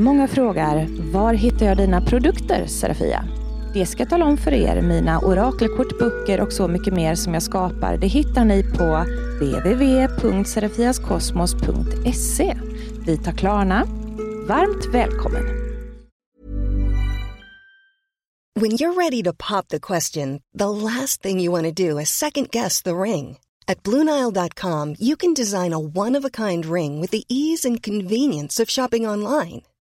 Många frågar, var hittar jag dina produkter Serafia? Det ska jag tala om för er. Mina orakelkort, böcker och så mycket mer som jag skapar, det hittar ni på www.serafiaskosmos.se. Vi tar Klarna. Varmt välkommen! When you're ready to pop the question, the last thing you want to do is second guess the ring. At BlueNile.com you can design a one-of-a-kind ring with the ease and convenience of shopping online.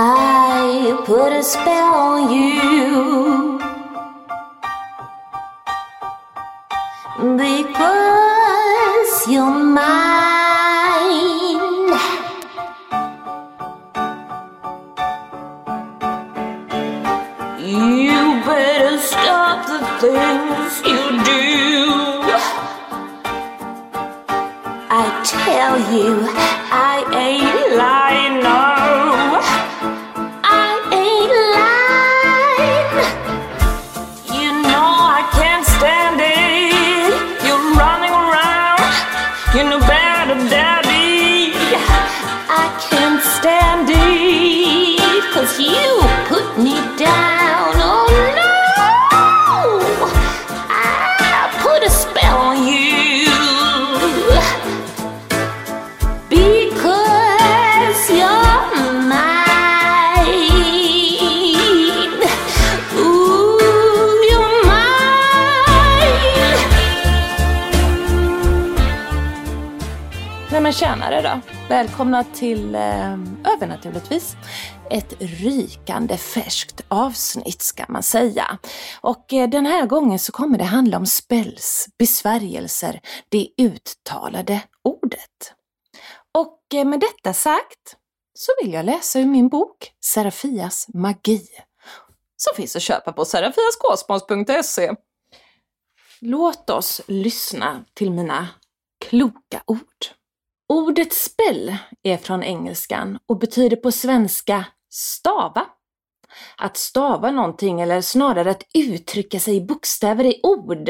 I put a spell on you. Because you're mine. You better stop the things you do. I tell you, I ain't lying, tjänare tjenare då. Välkomna till eh, Övernaturligtvis. Ett rykande färskt avsnitt ska man säga. Och eh, den här gången så kommer det handla om spells, besvärjelser, det uttalade ordet. Och eh, med detta sagt så vill jag läsa ur min bok Serafias magi. Som finns att köpa på serafiaskosmos.se. Låt oss lyssna till mina kloka ord. Ordet spell är från engelskan och betyder på svenska stava. Att stava någonting, eller snarare att uttrycka sig i bokstäver i ord,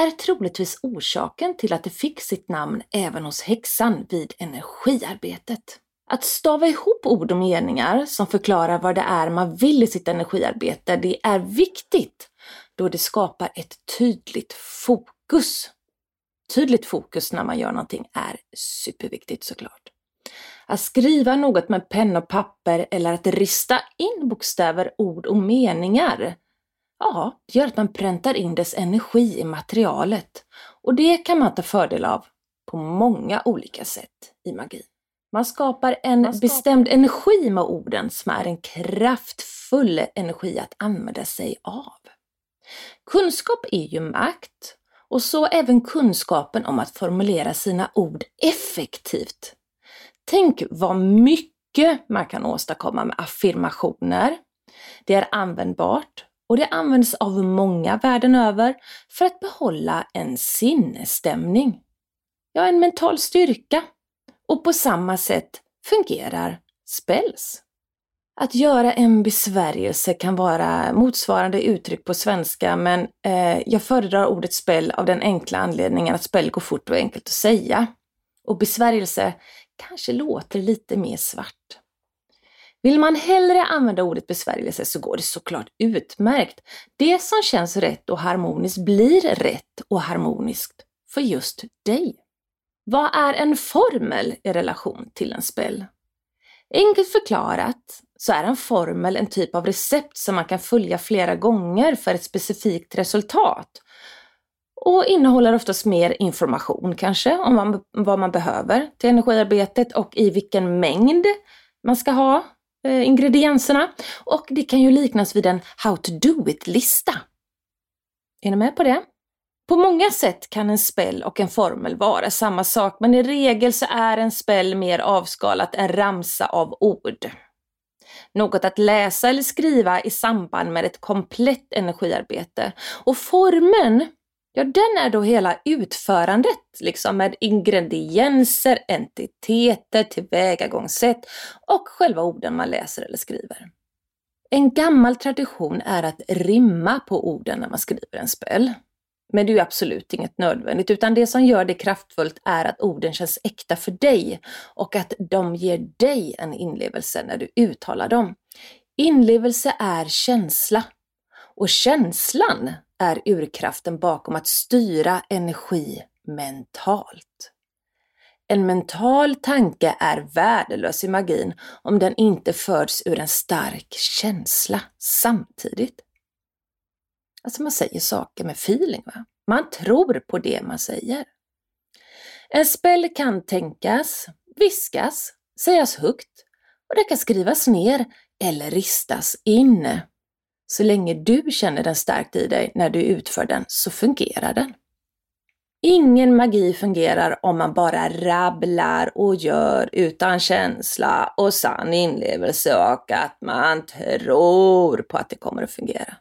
är troligtvis orsaken till att det fick sitt namn även hos häxan vid energiarbetet. Att stava ihop ord och meningar som förklarar vad det är man vill i sitt energiarbete, det är viktigt då det skapar ett tydligt fokus tydligt fokus när man gör någonting är superviktigt såklart. Att skriva något med penna och papper eller att rista in bokstäver, ord och meningar, ja, det gör att man präntar in dess energi i materialet och det kan man ta fördel av på många olika sätt i magi. Man skapar en Man skapar- bestämd energi med orden som är en kraftfull energi att använda sig av. Kunskap är ju makt och så även kunskapen om att formulera sina ord effektivt. Tänk vad mycket man kan åstadkomma med affirmationer. Det är användbart och det används av många världen över för att behålla en sinnesstämning. Ja, en mental styrka. Och på samma sätt fungerar spells. Att göra en besvärjelse kan vara motsvarande uttryck på svenska men eh, jag föredrar ordet spell av den enkla anledningen att spell går fort och enkelt att säga. Och besvärjelse kanske låter lite mer svart. Vill man hellre använda ordet besvärjelse så går det såklart utmärkt. Det som känns rätt och harmoniskt blir rätt och harmoniskt för just dig. Vad är en formel i relation till en spell? Enkelt förklarat så är en formel en typ av recept som man kan följa flera gånger för ett specifikt resultat. Och innehåller oftast mer information kanske om vad man, vad man behöver till energiarbetet och i vilken mängd man ska ha eh, ingredienserna. Och det kan ju liknas vid en How to do it-lista. Är ni med på det? På många sätt kan en spell och en formel vara samma sak, men i regel så är en spell mer avskalat en ramsa av ord. Något att läsa eller skriva i samband med ett komplett energiarbete. Och formen, ja den är då hela utförandet, liksom med ingredienser, entiteter, tillvägagångssätt och själva orden man läser eller skriver. En gammal tradition är att rimma på orden när man skriver en spel. Men det är ju absolut inget nödvändigt, utan det som gör det kraftfullt är att orden känns äkta för dig och att de ger dig en inlevelse när du uttalar dem. Inlevelse är känsla och känslan är urkraften bakom att styra energi mentalt. En mental tanke är värdelös i magin om den inte föds ur en stark känsla samtidigt. Alltså man säger saker med feeling. Va? Man tror på det man säger. En spell kan tänkas, viskas, sägas högt och det kan skrivas ner eller ristas in. Så länge du känner den starkt i dig när du utför den så fungerar den. Ingen magi fungerar om man bara rabblar och gör utan känsla och sann inlevelse och att man tror på att det kommer att fungera.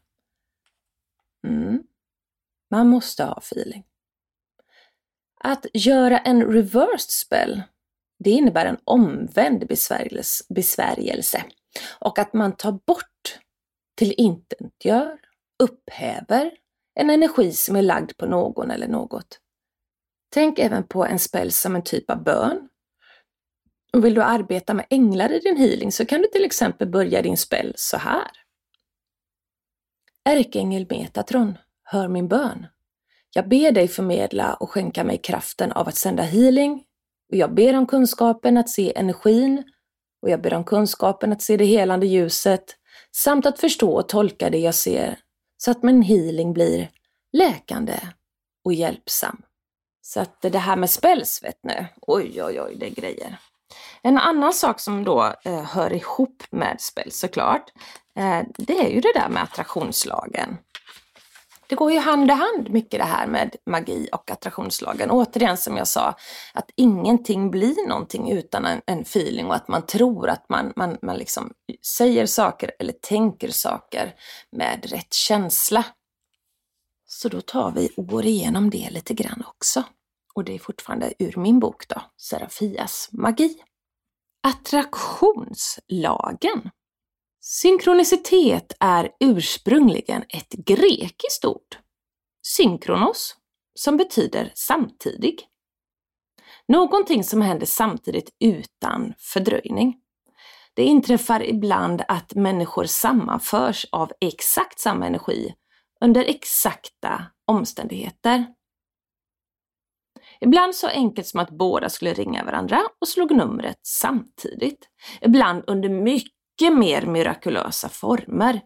Mm. Man måste ha feeling. Att göra en reversed spell, det innebär en omvänd besvärjelse och att man tar bort, till gör, upphäver en energi som är lagd på någon eller något. Tänk även på en spell som en typ av bön. Och vill du arbeta med änglar i din healing så kan du till exempel börja din spell så här. Ärkeängel Metatron, hör min bön. Jag ber dig förmedla och skänka mig kraften av att sända healing och jag ber om kunskapen att se energin och jag ber om kunskapen att se det helande ljuset samt att förstå och tolka det jag ser så att min healing blir läkande och hjälpsam. Så att det här med spells, vet ni, oj oj oj, det är grejer. En annan sak som då eh, hör ihop med spel såklart, eh, det är ju det där med attraktionslagen. Det går ju hand i hand mycket det här med magi och attraktionslagen. Återigen som jag sa, att ingenting blir någonting utan en, en feeling och att man tror att man, man, man liksom säger saker eller tänker saker med rätt känsla. Så då tar vi och går igenom det lite grann också. Och det är fortfarande ur min bok då, Serafias magi. Attraktionslagen. Synkronicitet är ursprungligen ett grekiskt ord. Synkronos, som betyder samtidig. Någonting som händer samtidigt utan fördröjning. Det inträffar ibland att människor sammanförs av exakt samma energi under exakta omständigheter. Ibland så enkelt som att båda skulle ringa varandra och slog numret samtidigt. Ibland under mycket mer mirakulösa former.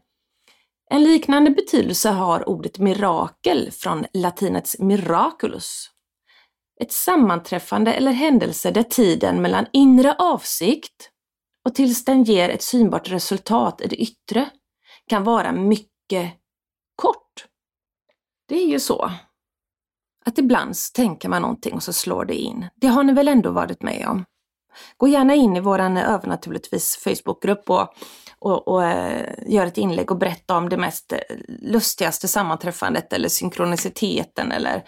En liknande betydelse har ordet mirakel från latinets miraculus. Ett sammanträffande eller händelse där tiden mellan inre avsikt och tills den ger ett synbart resultat i det yttre kan vara mycket kort. Det är ju så att ibland så tänker man någonting och så slår det in. Det har ni väl ändå varit med om? Gå gärna in i vår eh, övernaturligtvis Facebookgrupp och, och, och äh, gör ett inlägg och berätta om det mest eh, lustigaste sammanträffandet eller synkroniciteten eller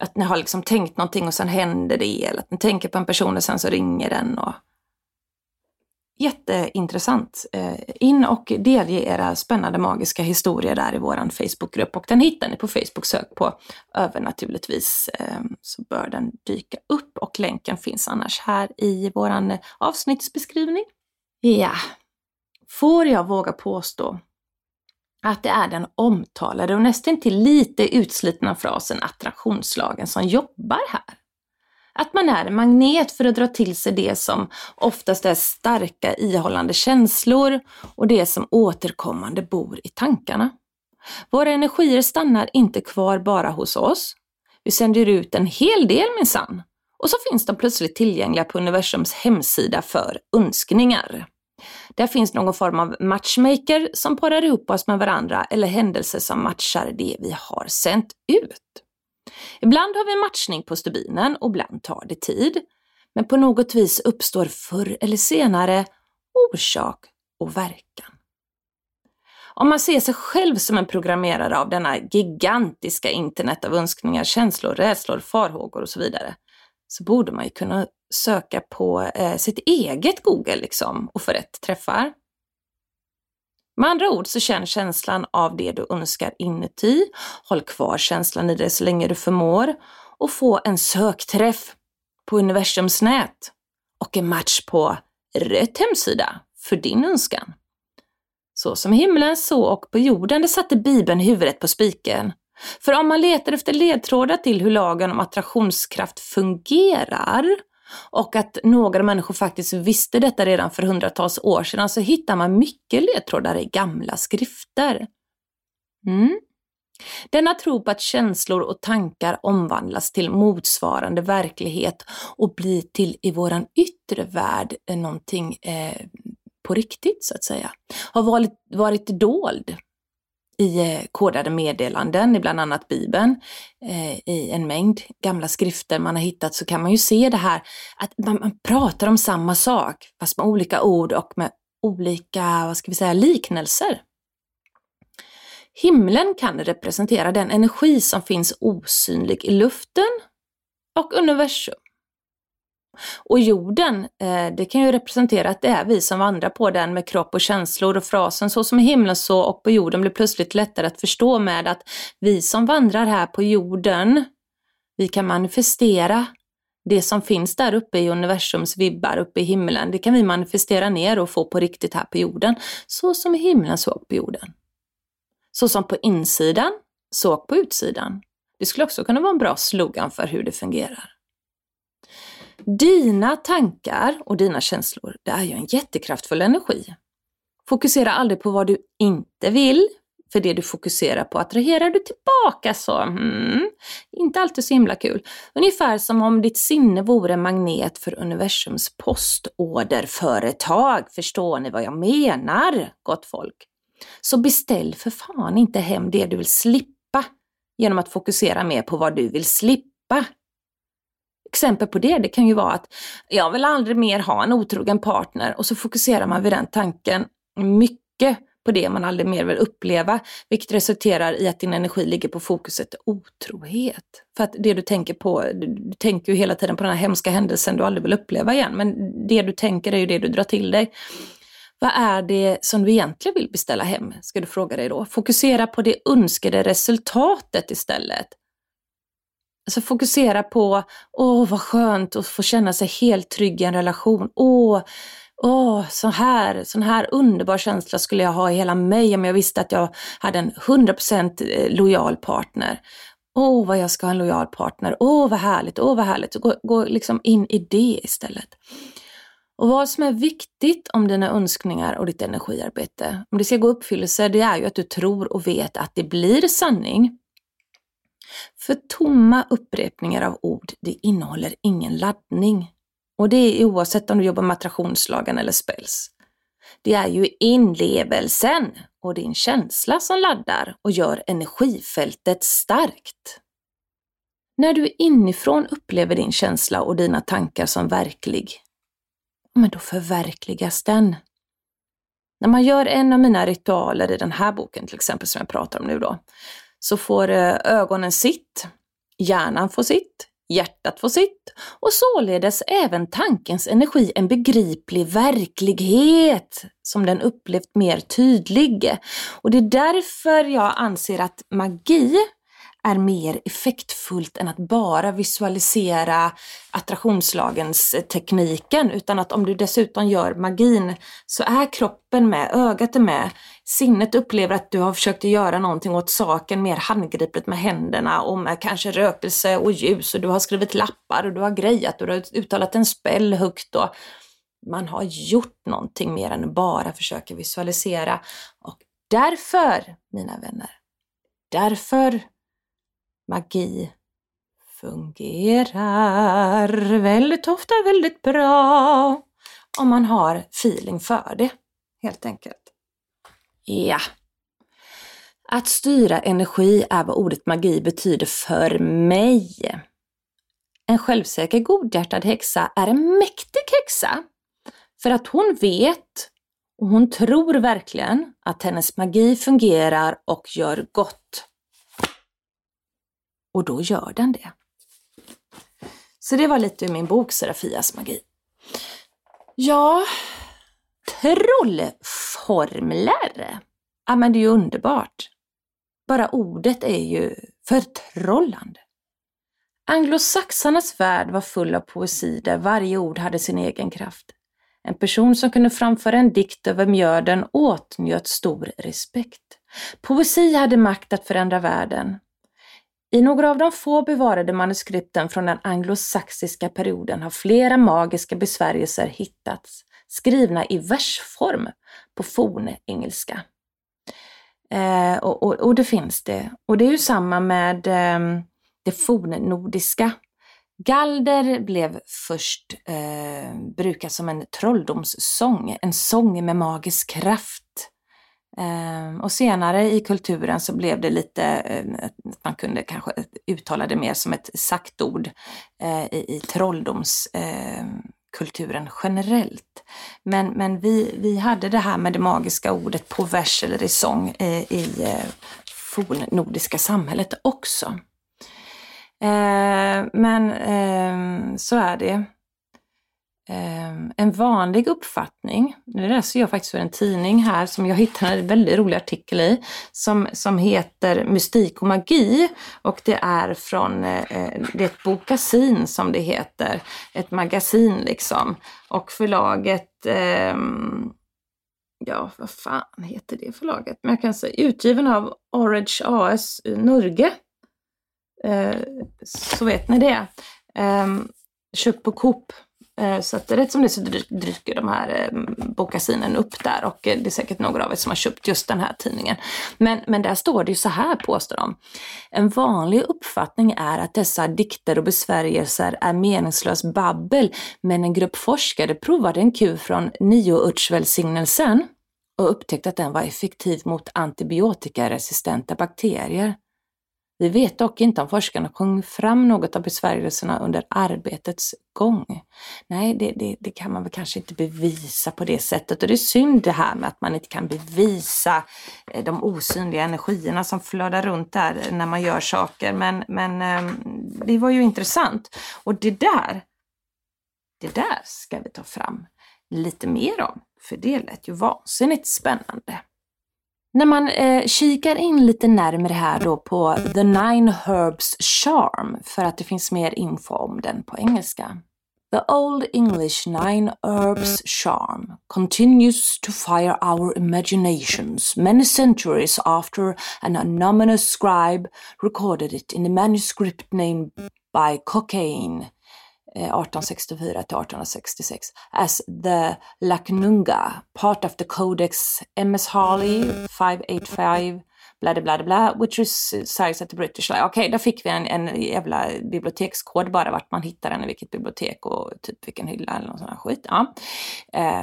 att ni har liksom tänkt någonting och sen händer det eller att ni tänker på en person och sen så ringer den. Och, Jätteintressant. Eh, in och delge era spännande magiska historier där i vår Facebookgrupp och den hittar ni på Facebook. Sök på övernaturligtvis eh, så bör den dyka upp och länken finns annars här i vår avsnittsbeskrivning. Ja, får jag våga påstå att det är den omtalade och nästan till lite utslitna frasen attraktionslagen som jobbar här. Att man är en magnet för att dra till sig det som oftast är starka ihållande känslor och det som återkommande bor i tankarna. Våra energier stannar inte kvar bara hos oss. Vi sänder ut en hel del minsann. Och så finns de plötsligt tillgängliga på universums hemsida för önskningar. Där finns någon form av matchmaker som parar ihop oss med varandra eller händelser som matchar det vi har sänt ut. Ibland har vi matchning på stubinen och ibland tar det tid. Men på något vis uppstår förr eller senare orsak och verkan. Om man ser sig själv som en programmerare av denna gigantiska internet av önskningar, känslor, rädslor, farhågor och så vidare, så borde man ju kunna söka på eh, sitt eget Google liksom och få rätt träffar. Med andra ord så känn känslan av det du önskar inuti, håll kvar känslan i det så länge du förmår och få en sökträff på universums nät och en match på rätt hemsida för din önskan. Så som himlen så och på jorden, det satte Bibeln huvudet på spiken. För om man letar efter ledtrådar till hur lagen om attraktionskraft fungerar och att några människor faktiskt visste detta redan för hundratals år sedan så hittar man mycket ledtrådar i gamla skrifter. Mm. Denna tro på att känslor och tankar omvandlas till motsvarande verklighet och blir till i våran yttre värld någonting eh, på riktigt så att säga, har varit, varit dold i eh, kodade meddelanden i bland annat Bibeln, eh, i en mängd gamla skrifter man har hittat så kan man ju se det här att man, man pratar om samma sak fast med olika ord och med olika, vad ska vi säga, liknelser. Himlen kan representera den energi som finns osynlig i luften och universum. Och jorden, eh, det kan ju representera att det är vi som vandrar på den med kropp och känslor och frasen så som i himlen så och på jorden blir plötsligt lättare att förstå med att vi som vandrar här på jorden, vi kan manifestera det som finns där uppe i universums vibbar uppe i himlen, det kan vi manifestera ner och få på riktigt här på jorden, så som i himlen så och på jorden. Så som på insidan, så och på utsidan. Det skulle också kunna vara en bra slogan för hur det fungerar. Dina tankar och dina känslor, det är ju en jättekraftfull energi. Fokusera aldrig på vad du inte vill, för det du fokuserar på attraherar du tillbaka så, mm, inte alltid så himla kul. Ungefär som om ditt sinne vore en magnet för universums postorderföretag. Förstår ni vad jag menar, gott folk? Så beställ för fan inte hem det du vill slippa genom att fokusera mer på vad du vill slippa exempel på det, det kan ju vara att jag vill aldrig mer ha en otrogen partner och så fokuserar man vid den tanken mycket på det man aldrig mer vill uppleva, vilket resulterar i att din energi ligger på fokuset otrohet. För att det du tänker på, du tänker ju hela tiden på den här hemska händelsen du aldrig vill uppleva igen, men det du tänker är ju det du drar till dig. Vad är det som du egentligen vill beställa hem, ska du fråga dig då. Fokusera på det önskade resultatet istället. Alltså fokusera på, åh vad skönt att få känna sig helt trygg i en relation. Åh, åh så här, sån här underbar känsla skulle jag ha i hela mig om jag visste att jag hade en 100% eh, lojal partner. Åh vad jag ska ha en lojal partner, åh vad härligt, åh vad härligt. Gå, gå liksom in i det istället. Och vad som är viktigt om dina önskningar och ditt energiarbete, om det ska gå uppfyllelse, det är ju att du tror och vet att det blir sanning. För tomma upprepningar av ord, det innehåller ingen laddning. Och det är oavsett om du jobbar med attraktionslagen eller spells. Det är ju inlevelsen och din känsla som laddar och gör energifältet starkt. När du inifrån upplever din känsla och dina tankar som verklig, men då förverkligas den. När man gör en av mina ritualer i den här boken till exempel som jag pratar om nu då, så får eh, ögonen sitt, hjärnan får sitt, hjärtat får sitt och således även tankens energi en begriplig verklighet som den upplevt mer tydlig. Och det är därför jag anser att magi är mer effektfullt än att bara visualisera attraktionslagens eh, tekniken utan att om du dessutom gör magin så är kroppen med, ögat är med, sinnet upplever att du har försökt göra någonting åt saken mer handgripligt med händerna och med kanske rökelse och ljus och du har skrivit lappar och du har grejat och du har uttalat en spell högt och man har gjort någonting mer än bara försöka visualisera. Och därför, mina vänner, därför magi fungerar väldigt ofta väldigt bra om man har feeling för det, helt enkelt. Ja. Att styra energi är vad ordet magi betyder för mig. En självsäker godhjärtad häxa är en mäktig häxa för att hon vet Och hon tror verkligen att hennes magi fungerar och gör gott. Och då gör den det. Så det var lite ur min bok Serafias magi. Ja, trollformler. Ja men det är ju underbart. Bara ordet är ju förtrollande. Anglosaxarnas värld var full av poesi där varje ord hade sin egen kraft. En person som kunde framföra en dikt över mjöden åtnjöt stor respekt. Poesi hade makt att förändra världen. I några av de få bevarade manuskripten från den anglosaxiska perioden har flera magiska besvärjelser hittats, skrivna i versform på fornengelska. Eh, och, och, och, det finns det. Och det är ju samma med eh, det fornnordiska. Galder blev först eh, brukat som en trolldomssång, en sång med magisk kraft. Ehm, och senare i kulturen så blev det lite, eh, att man kunde kanske uttala det mer som ett sagt ord eh, i, i trolldomskulturen ehm, generellt. Men, men vi, vi hade det här med det magiska ordet på vers eller i sång eh, i fornnordiska samhället också. Ehm, men så är det. Eh, en vanlig uppfattning, nu läser jag faktiskt ur en tidning här som jag hittade en väldigt rolig artikel i, som, som heter Mystik och magi och det är från, eh, eh det är ett bokasin som det heter, ett magasin liksom. Och förlaget ehm, ja, vad fan heter det förlaget? Men jag kan säga utgiven av Orage AS Norge. Eh, så vet ni det. Eh, köpt på Coop. Eh, så att rätt som det så dyker de här eh, bokasinen upp där och eh, det är säkert några av er som har köpt just den här tidningen. Men, men där står det ju så här påstår de. En vanlig uppfattning är att dessa dikter och besvärjelser är meningslös babbel men en grupp forskare provade en kur från nioörtsvälsignelsen och upptäckte att den var effektiv mot antibiotikaresistenta bakterier. Vi vet dock inte om forskarna kom fram något av besvärjelserna under arbetets gång. Nej, det, det, det, kan man väl kanske inte bevisa på det sättet och det är synd det här med att man inte kan bevisa eh, de osynliga energierna som flödar runt där när man gör saker. Men, men ehm, det var ju intressant och det där, det där ska vi ta fram lite mer om, för det lät ju vansinnigt spännande. När man eh, kikar in lite närmare här då på The Nine Herbs Charm, för att det finns mer info om den på engelska. The Old English Nine Herbs Charm continues to fire our imaginations many centuries after an anonymous scribe recorded it in a manuscript named by Cocaine Eh, 1864 till 1866 as the Laknunga, part of the Codex MS Harley 585 bla bla bla which resides at the British Library. Okej, okay, där fick vi en, en jävla bibliotekskod bara vart man hittar den i vilket bibliotek och typ vilken hylla eller någon sån här skit. Ja,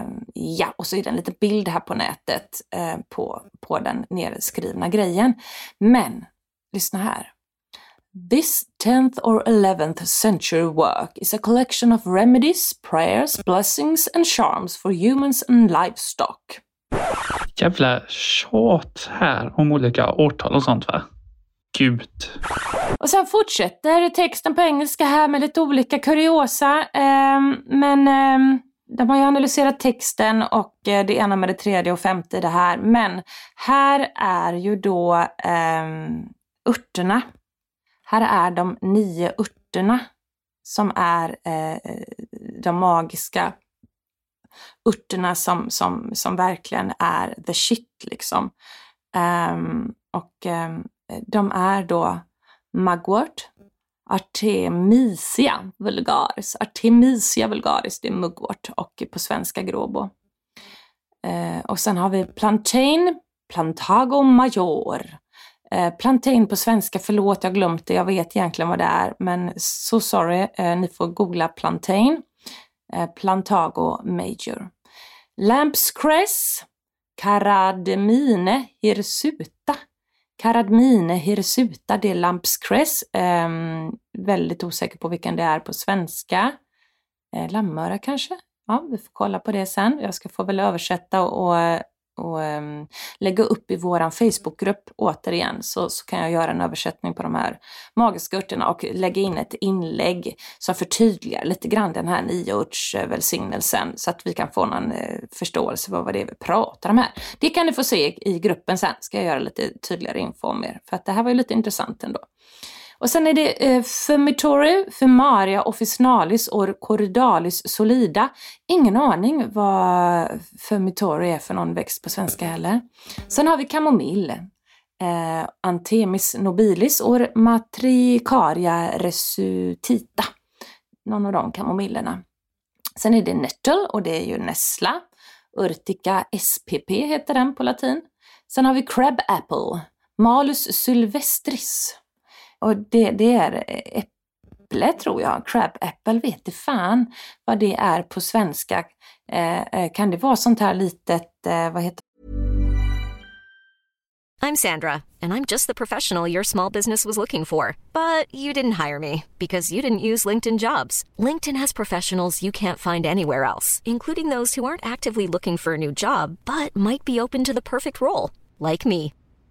um, ja och så är det en liten bild här på nätet uh, på, på den nedskrivna grejen. Men, lyssna här. This 10th or 11th century work is a collection of remedies, prayers, blessings and charms for humans and livestock. Jävla tjat här om olika årtal och sånt va? Gud. Och sen fortsätter texten på engelska här med lite olika kuriosa. Eh, men eh, de har ju analyserat texten och eh, det ena med det tredje och femte i det här. Men här är ju då eh, örterna här är de nio örterna som är eh, de magiska örterna som, som, som verkligen är the shit liksom. Um, och um, de är då mugwort, Artemisia vulgaris. Artemisia vulgaris, det är mugwort och på svenska gråbo. Uh, och sen har vi plantain, plantago major, Eh, plantain på svenska, förlåt jag har glömt det, jag vet egentligen vad det är, men so sorry, eh, ni får googla plantain. Eh, Plantago major. Lampscress, Caradmine hirsuta. Caradmine hirsuta, det är lampscress. Eh, väldigt osäker på vilken det är på svenska. Eh, lammöra kanske? Ja, vi får kolla på det sen. Jag ska få väl översätta och, och um, lägga upp i våran Facebookgrupp återigen så, så kan jag göra en översättning på de här magiska örterna och lägga in ett inlägg som förtydligar lite grann den här nioörtsvälsignelsen så att vi kan få någon uh, förståelse för vad det är vi pratar om här. Det kan ni få se i gruppen sen, ska jag göra lite tydligare info om er, för att det här var ju lite intressant ändå. Och sen är det eh, Fumitori, Fumaria officinalis och Cordalis solida. Ingen aning vad Fumitori är för någon växt på svenska heller. Sen har vi kamomill. Eh, Antemis nobilis och Matricaria resutita. Någon av de kamomillerna. Sen är det nettle och det är ju nässla. Urtica spp heter den på latin. Sen har vi crab apple. Malus sylvestris. Och det, det är äpple tror jag, crab apple, vet det fan vad det är på svenska. Eh, eh, kan det vara sånt här litet, eh, vad heter I'm Sandra, and I'm just the professional your small business was looking for. But you didn't hire me because you didn't use LinkedIn jobs. LinkedIn has professionals you can't find anywhere else, including those who aren't actively looking for a new job but might be open to the perfect role, like me.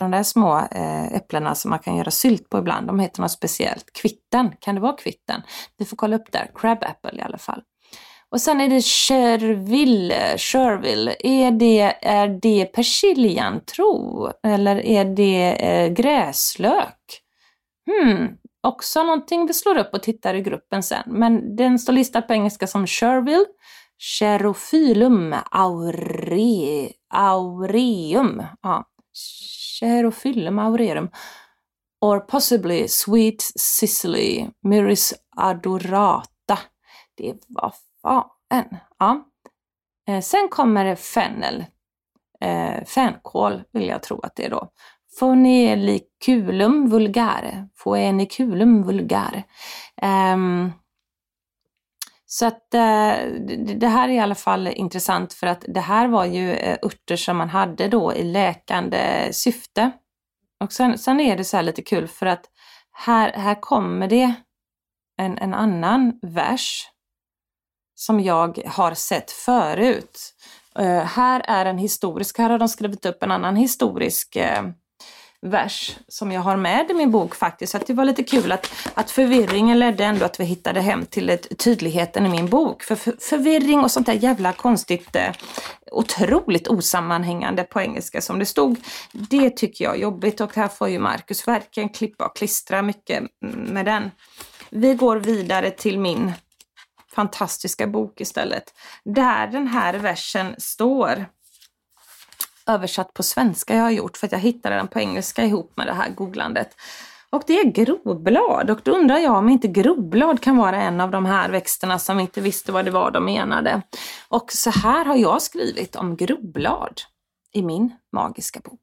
De där små eh, äpplena som man kan göra sylt på ibland, de heter något speciellt. Kvitten, kan det vara kvitten? Vi får kolla upp där. Crab apple i alla fall. Och sen är det Cherville, Cherville. Är det, är det persiljan tro? Eller är det eh, gräslök? Hmm, också någonting vi slår upp och tittar i gruppen sen. Men den står listad på engelska som Cherville. Cherophyllum aure, aureum. Ja. Cherophyllum aureum. Or possibly Sweet Sicily, Myris adorata. Det var fan. Ja. Eh, sen kommer det fennel. Eh, fänkål vill jag tro att det är då. Fonelikulum vulgare. Foeniculum vulgare. Um, så att eh, det här är i alla fall intressant för att det här var ju eh, örter som man hade då i läkande syfte. Och sen, sen är det så här lite kul för att här, här kommer det en, en annan vers som jag har sett förut. Uh, här är en historisk, här har de skrivit upp en annan historisk uh, vers som jag har med i min bok faktiskt. Så det var lite kul att, att förvirringen ledde ändå att vi hittade hem till ett, tydligheten i min bok. För, för förvirring och sånt där jävla konstigt, eh, otroligt osammanhängande på engelska som det stod, det tycker jag är jobbigt och här får ju Marcus verkligen klippa och klistra mycket med den. Vi går vidare till min fantastiska bok istället. Där den här versen står översatt på svenska jag har gjort för att jag hittade den på engelska ihop med det här googlandet. Och det är groblad och då undrar jag om inte groblad kan vara en av de här växterna som inte visste vad det var de menade. Och så här har jag skrivit om groblad i min magiska bok.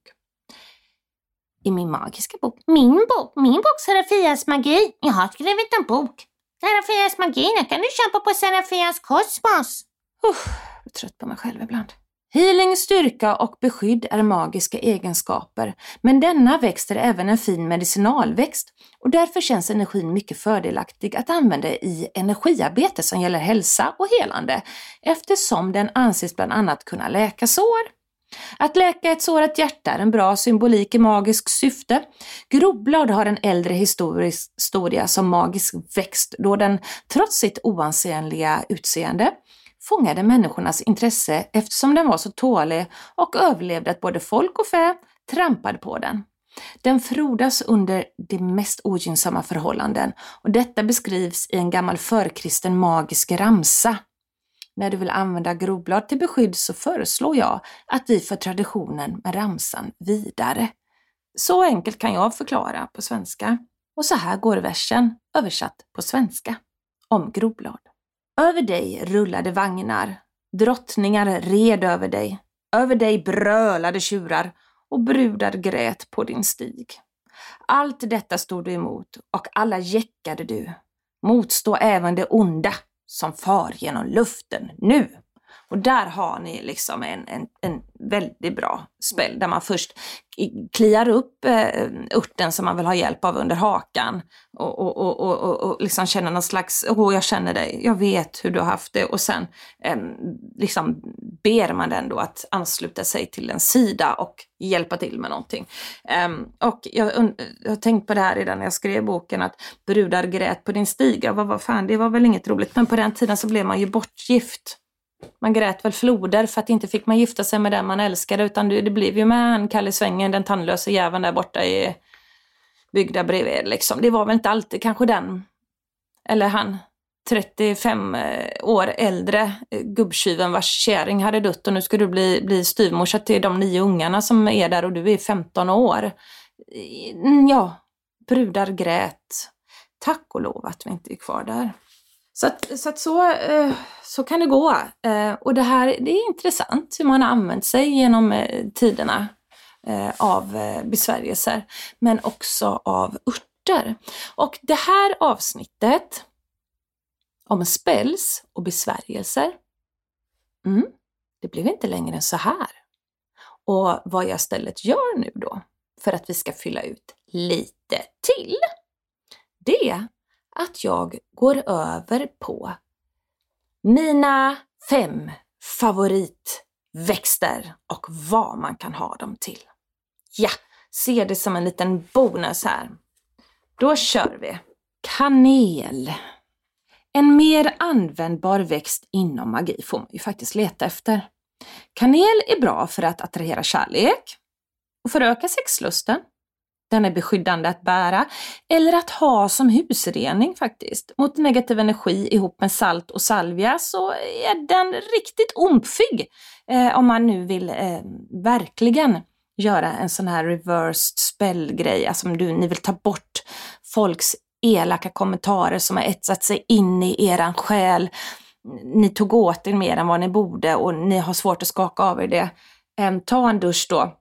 I min magiska bok? Min bok? Min bok Serafias magi? Jag har skrivit en bok. Serafias magi, nu kan du köpa på Serafias kosmos. Uh, jag är trött på mig själv ibland. Healing, styrka och beskydd är magiska egenskaper, men denna växt är även en fin medicinalväxt och därför känns energin mycket fördelaktig att använda i energiarbete som gäller hälsa och helande eftersom den anses bland annat kunna läka sår. Att läka ett sårat hjärta är en bra symbolik i magiskt syfte. Groblad har en äldre historia som magisk växt då den trots sitt oansenliga utseende fångade människornas intresse eftersom den var så tålig och överlevde att både folk och fä trampade på den. Den frodas under de mest ogynnsamma förhållanden och detta beskrivs i en gammal förkristen magisk ramsa. När du vill använda groblad till beskydd så föreslår jag att vi för traditionen med ramsan vidare. Så enkelt kan jag förklara på svenska. Och så här går versen översatt på svenska om groblad. Över dig rullade vagnar, drottningar red över dig, över dig brölade tjurar och brudar grät på din stig. Allt detta stod du emot och alla jäckade du. Motstå även det onda som far genom luften nu. Och där har ni liksom en, en, en väldigt bra spel där man först kliar upp eh, urten som man vill ha hjälp av under hakan och, och, och, och, och liksom känner någon slags, åh oh, jag känner dig, jag vet hur du har haft det och sen eh, liksom ber man den då att ansluta sig till en sida och hjälpa till med någonting. Um, och jag, jag har tänkt på det här redan när jag skrev boken att brudar grät på din stiga, vad, vad fan, det var väl inget roligt, men på den tiden så blev man ju bortgift. Man grät väl floder för att inte fick man gifta sig med den man älskade utan det, det blev ju med han Kalle Svängen, den tandlösa jäveln där borta i byggda bredvid liksom. Det var väl inte alltid kanske den, eller han 35 eh, år äldre eh, gubbtjuven vars kärring hade dött och nu ska du bli, bli styvmorsa till de nio ungarna som är där och du är 15 år. Ja, brudar grät. Tack och lov att vi inte är kvar där. Så, att, så, att så, eh, så kan det gå. Eh, och det här det är intressant hur man har använt sig genom eh, tiderna av besvärjelser, men också av örter. Och det här avsnittet om spells och besvärjelser. Mm, det blev inte längre än så här. Och vad jag istället gör nu då, för att vi ska fylla ut lite till, det att jag går över på mina fem favoritväxter och vad man kan ha dem till. Ja, se det som en liten bonus här. Då kör vi! Kanel. En mer användbar växt inom magi får man ju faktiskt leta efter. Kanel är bra för att attrahera kärlek och föröka sexlusten. Den är beskyddande att bära eller att ha som husrening faktiskt. Mot negativ energi ihop med salt och salvia så är den riktigt ompfig eh, om man nu vill eh, verkligen göra en sån här reversed spell-grej, alltså om du, ni vill ta bort folks elaka kommentarer som har etsat sig in i eran själ. Ni tog åt er mer än vad ni borde och ni har svårt att skaka av er det. Ehm, ta en dusch då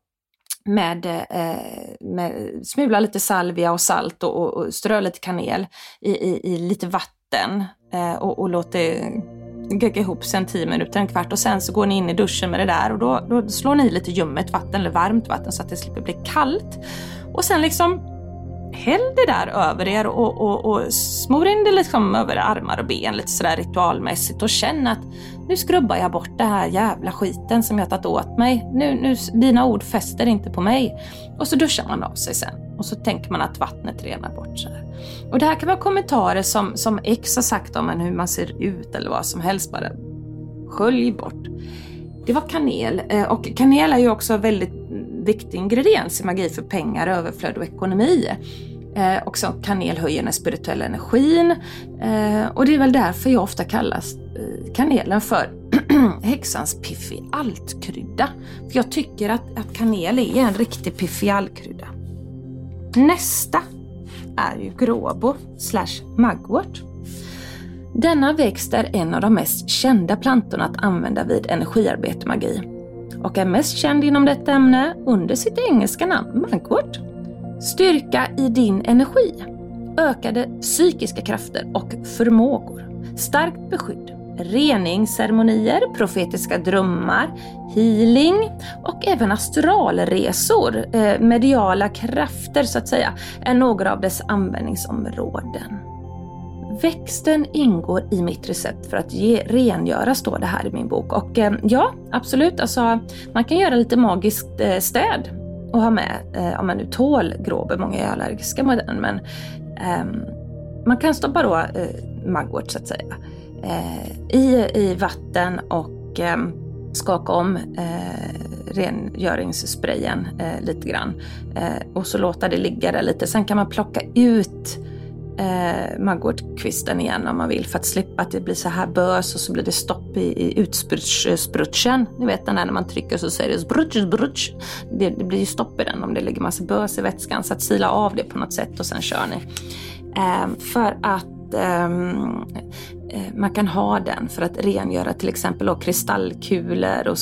med, eh, med smula lite salvia och salt och, och strö lite kanel i, i, i lite vatten eh, och, och låt det gegga ihop sig en tio minuter, en kvart och sen så går ni in i duschen med det där och då, då slår ni i lite ljummet vatten eller varmt vatten så att det slipper bli kallt. Och sen liksom häll det där över er och, och, och smor in det liksom över armar och ben lite sådär ritualmässigt och känn att nu skrubbar jag bort den här jävla skiten som jag tagit åt mig. Nu, nu, dina ord fäster inte på mig. Och så duschar man av sig sen och så tänker man att vattnet renar bort så här. Och det här kan vara kommentarer som, som X har sagt om en hur man ser ut eller vad som helst. Bara skölj bort. Det var kanel eh, och kanel är ju också väldigt viktig ingrediens i magi för pengar, överflöd och ekonomi. Eh, också kanel höjer den spirituella energin eh, och det är väl därför jag ofta kallas eh, kanelen för häxans piffi altkrydda. För jag tycker att, att kanel är en riktig piffi altkrydda. Nästa är ju gråbo slash mugwort. Denna växt är en av de mest kända plantorna att använda vid energiarbete magi och är mest känd inom detta ämne under sitt engelska namn Mugwort. Styrka i din energi, ökade psykiska krafter och förmågor, starkt beskydd, reningsceremonier, profetiska drömmar, healing och även astralresor, eh, mediala krafter så att säga, är några av dess användningsområden. Växten ingår i mitt recept för att ge, rengöra, står det här i min bok. Och eh, ja, absolut, alltså, man kan göra lite magiskt eh, städ och ha med eh, om man nu tål gråbe. Många är allergiska mot den, men ehm, man kan stoppa då eh, magwort så att säga eh, i, i vatten och ehm, skaka om eh, rengöringssprayen eh, lite grann. Eh, och så låta det ligga där lite. Sen kan man plocka ut eh, maggårdkvisten igen om man vill för att slippa att det blir så här bös och så blir det stopp i, i utsprutschen. Ni vet den där när man trycker så säger det sprutsch, sprutsch. Det, det blir ju stopp i den om det ligger massa bös i vätskan. Så att sila av det på något sätt och sen kör ni. Eh, för att ehm, eh, man kan ha den för att rengöra till exempel kristallkulor och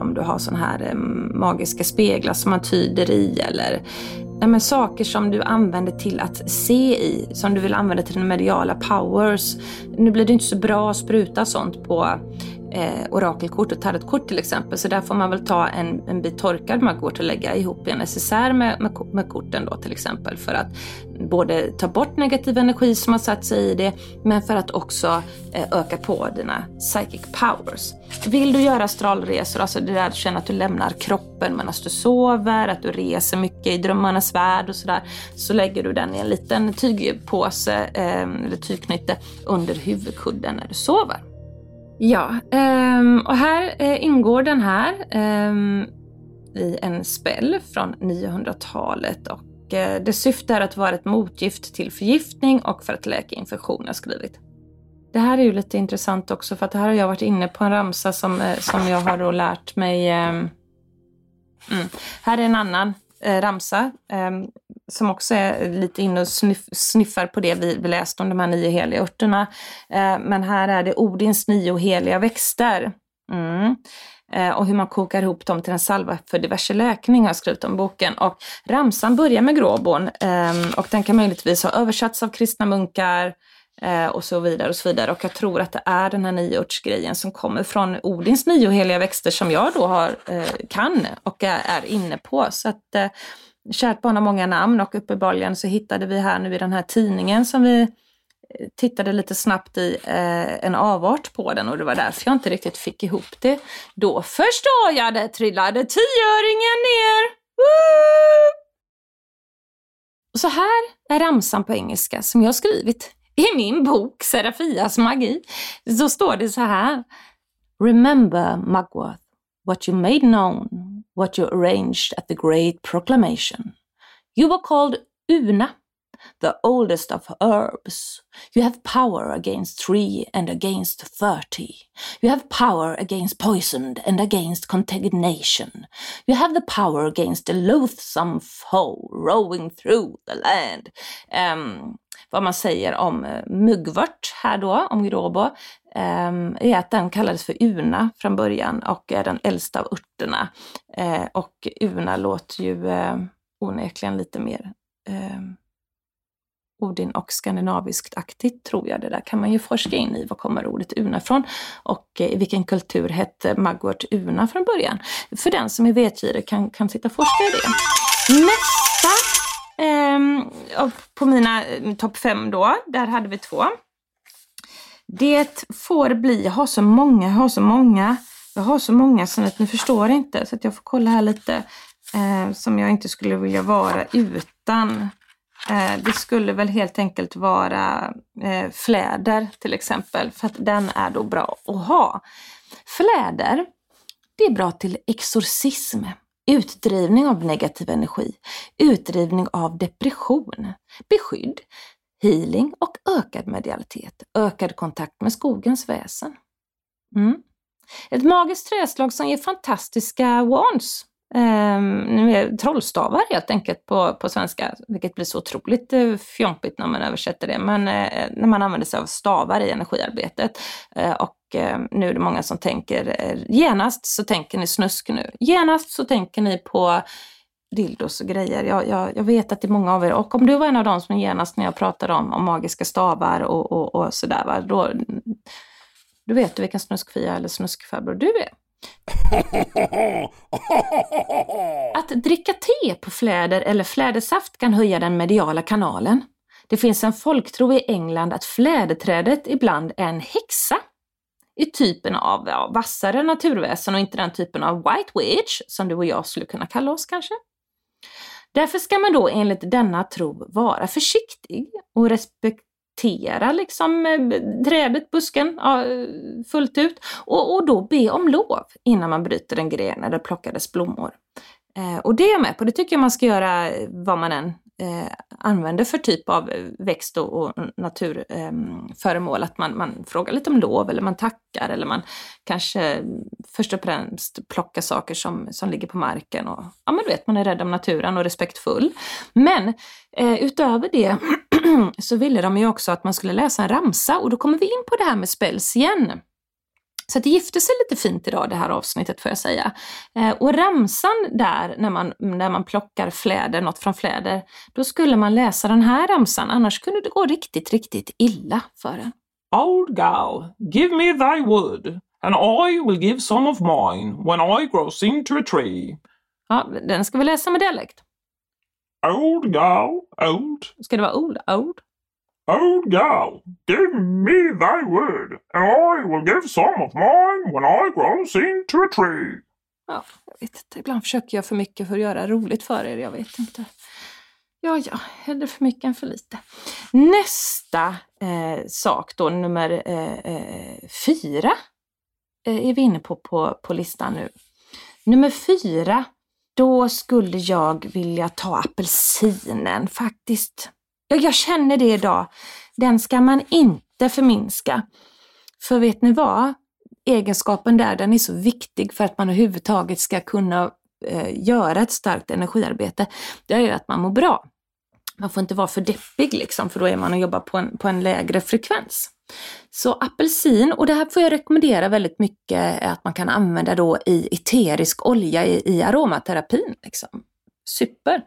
om du har sådana här eh, magiska speglar som man tyder i eller Nej, men saker som du använder till att se i, som du vill använda till dina mediala powers. Nu blir det inte så bra att spruta sånt på eh, orakelkort och tarotkort till exempel. Så där får man väl ta en, en bit torkad maggort och lägga ihop i en necessär med, med, med, korten då till exempel. För att både ta bort negativ energi som har satt sig i det, men för att också eh, öka på dina psychic powers. Vill du göra astralresor, alltså det där du känner att du lämnar kroppen medan du sover, att du reser mycket i drömmarnas värld och sådär, så lägger du den i en liten tygpåse eh, eller tygknytte under huvudkudden när du sover. Ja, ehm, och här eh, ingår den här ehm, i en spell från 900-talet och dess det syftar att vara ett motgift till förgiftning och för att läka infektioner, skrivit. Det här är ju lite intressant också för att här har jag varit inne på en ramsa som, eh, som jag har då lärt mig. Ehm, mm. Här är en annan Eh, ramsa ehm, som också är lite inne och sniff, sniffar på det vi, vi läste om de här nio heliga örterna. Eh, men här är det Odins nio heliga växter. Mm. Eh, och hur man kokar ihop dem till en salva för diverse läkning har jag skrivit om boken. Och ramsan börjar med gråborn eh, och den kan möjligtvis ha översatts av kristna munkar eh, Eh, och så vidare och så vidare. Och jag tror att det är den här nioörtsgrejen som kommer från Odins nio heliga växter som jag då har, eh, kan och är, är inne på. Så att eh, Kärt barn har många namn och uppenbarligen så hittade vi här nu i den här tidningen som vi eh, tittade lite snabbt i eh, en avart på den och det var därför jag inte riktigt fick ihop det. Då förstår jag det, trillade tioöringen ner. Woo! Så här är ramsan på engelska som jag skrivit i min bok Serafias magi. Så står det så här. Remember Mugworth, what you made known what you arranged at the great proclamation. You were called Una, the oldest of herbs. You have power against three and against thirty. You have power against poisoned and against contamination. You have the power against the loathsome foe rowing through the land. Um, vad man säger om eh, muggvört här då, om gråbo, ehm, är att den kallades för Una från början och är den äldsta av örterna. Eh, och Una låter ju eh, onekligen lite mer ehm, Odin och skandinaviskt aktigt tror jag. Det där kan man ju forska in i. Var kommer ordet Una från? Och i vilken kultur hette Magwort Una från början? För den som är vetgirig kan, kan sitta och forska i det. Nästa eh, på mina eh, topp fem då, där hade vi två. Det får bli, jag har så många, jag har så många, jag har så många så att ni förstår inte. Så att jag får kolla här lite eh, som jag inte skulle vilja vara utan. Eh, det skulle väl helt enkelt vara eh, fläder till exempel, för att den är då bra att ha. Fläder, det är bra till exorcism, utdrivning av negativ energi, utdrivning av depression, beskydd, healing och ökad medialitet, ökad kontakt med skogens väsen. Mm. Ett magiskt träslag som ger fantastiska wands. Eh, trollstavar helt enkelt på, på svenska, vilket blir så otroligt eh, fjompigt när man översätter det. Men eh, när man använder sig av stavar i energiarbetet. Eh, och ehm, nu är det många som tänker, eh, genast så tänker ni snusk nu. Genast så tänker ni på dildos och grejer. Jag, jag, jag, vet att det är många av er, och om du var en av dem som genast när jag pratade om, om magiska stavar och, och, och sådär, va, då, då vet du vilken snuskfia eller snuskfarbror du är. Att dricka te på fläder eller flädersaft kan höja den mediala kanalen. Det finns en folktro i England att fläderträdet ibland är en häxa i typen av ja, vassare naturväsen och inte den typen av white witch som du och jag skulle kunna kalla oss kanske. Därför ska man då enligt denna tro vara försiktig och respektera acceptera liksom eh, trädet, busken, fullt ut. Och, och då be om lov innan man bryter en gren eller plockar dess blommor. Eh, och det är jag med på, det tycker jag man ska göra eh, vad man än eh, använder för typ av eh, växt och, och naturföremål. Ehm, att man, man frågar lite om lov eller man tackar eller man kanske mm, först och främst plockar saker som, som ligger på marken. Och, ja men du vet, man är rädd om naturen och respektfull. Men eh, utöver det så ville de ju också att man skulle läsa en ramsa och då kommer vi in på det här med spells igen. Så det gifte sig lite fint idag det här avsnittet får jag säga. Eh, och ramsan där när man, när man plockar fläder, något från fläder, då skulle man läsa den här ramsan, annars kunde det gå riktigt, riktigt illa för en. Old gal, give me thy wood, and I will give some of mine when I grows into a tree. Ja, den ska vi läsa med dialekt. Old gal, old. Ska det vara old, old? Oh, Old gal, give me thy word and I will give some of mine when I grows into a tree. Ja, jag vet inte. Ibland försöker jag för mycket för att göra roligt för er. Jag vet inte. Ja, ja, hellre för mycket än för lite. Nästa eh, sak då, nummer eh, eh fyra, eh, är vi inne på, på på listan nu. Nummer fyra, då skulle jag vilja ta apelsinen faktiskt. Ja, jag känner det idag. Den ska man inte förminska. För vet ni vad? Egenskapen där, den är så viktig för att man överhuvudtaget ska kunna eh, göra ett starkt energiarbete. Det är ju att man mår bra. Man får inte vara för deppig liksom, för då är man och jobbar på en, på en lägre frekvens. Så apelsin, och det här får jag rekommendera väldigt mycket att man kan använda då i eterisk olja i, i aromaterapin. Liksom. Super!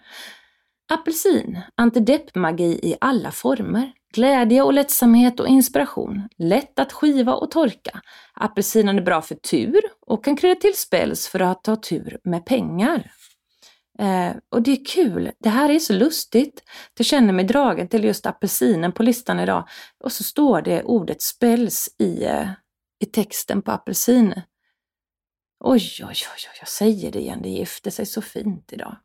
Apelsin, antideppmagi i alla former. Glädje och lättsamhet och inspiration. Lätt att skiva och torka. Apelsinen är bra för tur och kan krydda till spels för att ta tur med pengar. Eh, och det är kul. Det här är så lustigt. Jag känner mig dragen till just apelsinen på listan idag. Och så står det ordet spels i, eh, i texten på apelsin. Oj, oj, oj, jag säger det igen. Det gifter sig så fint idag.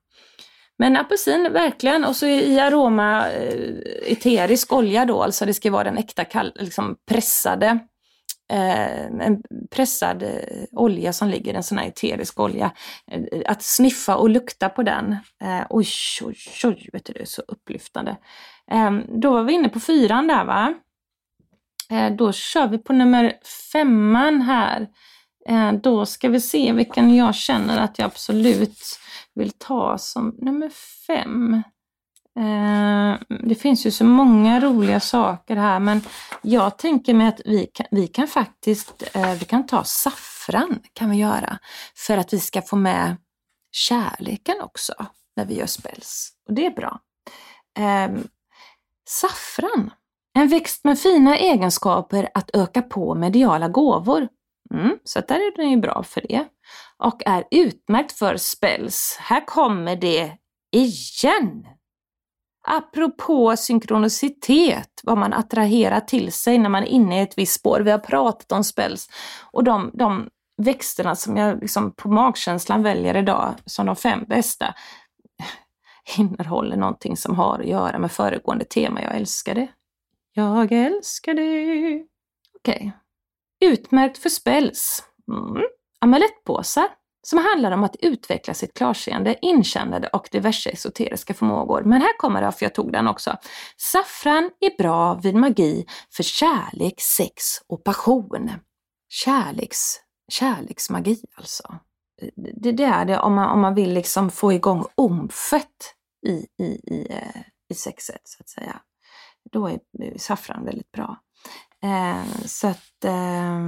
Men apelsin, verkligen. Och så i aroma eh, eterisk olja då, alltså det ska vara den äkta kall, liksom pressade eh, en pressad eh, olja som ligger, en sån här eterisk olja. Att sniffa och lukta på den, oj, oj, oj, vet du, det är så upplyftande. Då var vi inne på fyran där va? Då kör vi på nummer femman här. då ska vi se vilken jag känner att jag absolut vill ta som nummer fem. Eh, det finns ju så många roliga saker här men jag tänker mig att vi kan, vi kan faktiskt eh, vi kan ta saffran kan vi göra för att vi ska få med kärleken också när vi gör spells. Och det är bra. Eh, saffran, en växt med fina egenskaper att öka på mediala gåvor. Mm, så där är den ju bra för det. Och är utmärkt för spells. Här kommer det igen! Apropå synkronicitet, vad man attraherar till sig när man är inne i ett visst spår. Vi har pratat om spells och de, de växterna som jag liksom på magkänslan väljer idag som de fem bästa innehåller någonting som har att göra med föregående tema. Jag älskar det. Jag älskar det. Okej. Okay. Utmärkt för spells. Mm. Amulettpåsar som handlar om att utveckla sitt klarseende, inkännande och diverse esoteriska förmågor. Men här kommer det, för jag tog den också. Saffran är bra vid magi för kärlek, sex och passion. Kärleks, kärleksmagi alltså. Det, det är det om man, om man vill liksom få igång omfet i, i, i, eh, i sexet så att säga. Då är saffran väldigt bra. Eh, så att eh,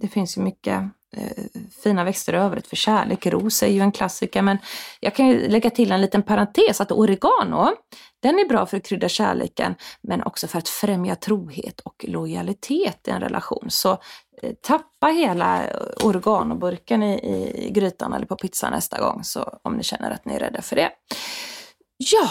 det finns ju mycket eh, fina växter i övrigt för kärlek. Ros är ju en klassiker men jag kan ju lägga till en liten parentes att oregano, den är bra för att krydda kärleken men också för att främja trohet och lojalitet i en relation. Så eh, tappa hela eh, oreganoburken i, i grytan eller på pizzan nästa gång så om ni känner att ni är rädda för det. Ja,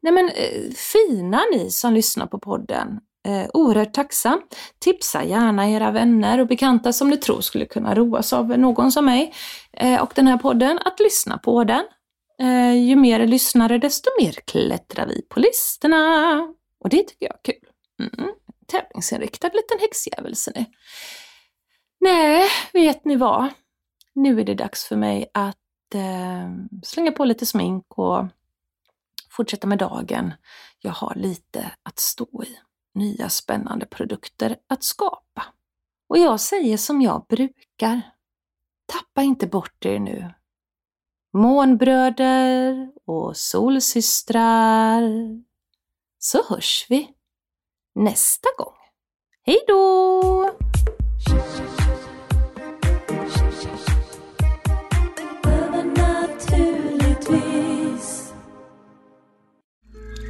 Nej men eh, fina ni som lyssnar på podden. Eh, oerhört tacksam. Tipsa gärna era vänner och bekanta som ni tror skulle kunna roas av någon som mig eh, och den här podden att lyssna på den. Eh, ju mer lyssnare desto mer klättrar vi på listorna. Och det tycker jag är kul. Mm, tävlingsinriktad liten häxjävel ser ni. Nej, vet ni vad? Nu är det dags för mig att eh, slänga på lite smink och fortsätta med dagen. Jag har lite att stå i. Nya spännande produkter att skapa. Och jag säger som jag brukar. Tappa inte bort er nu. Månbröder och solsystrar. Så hörs vi nästa gång. Hej då!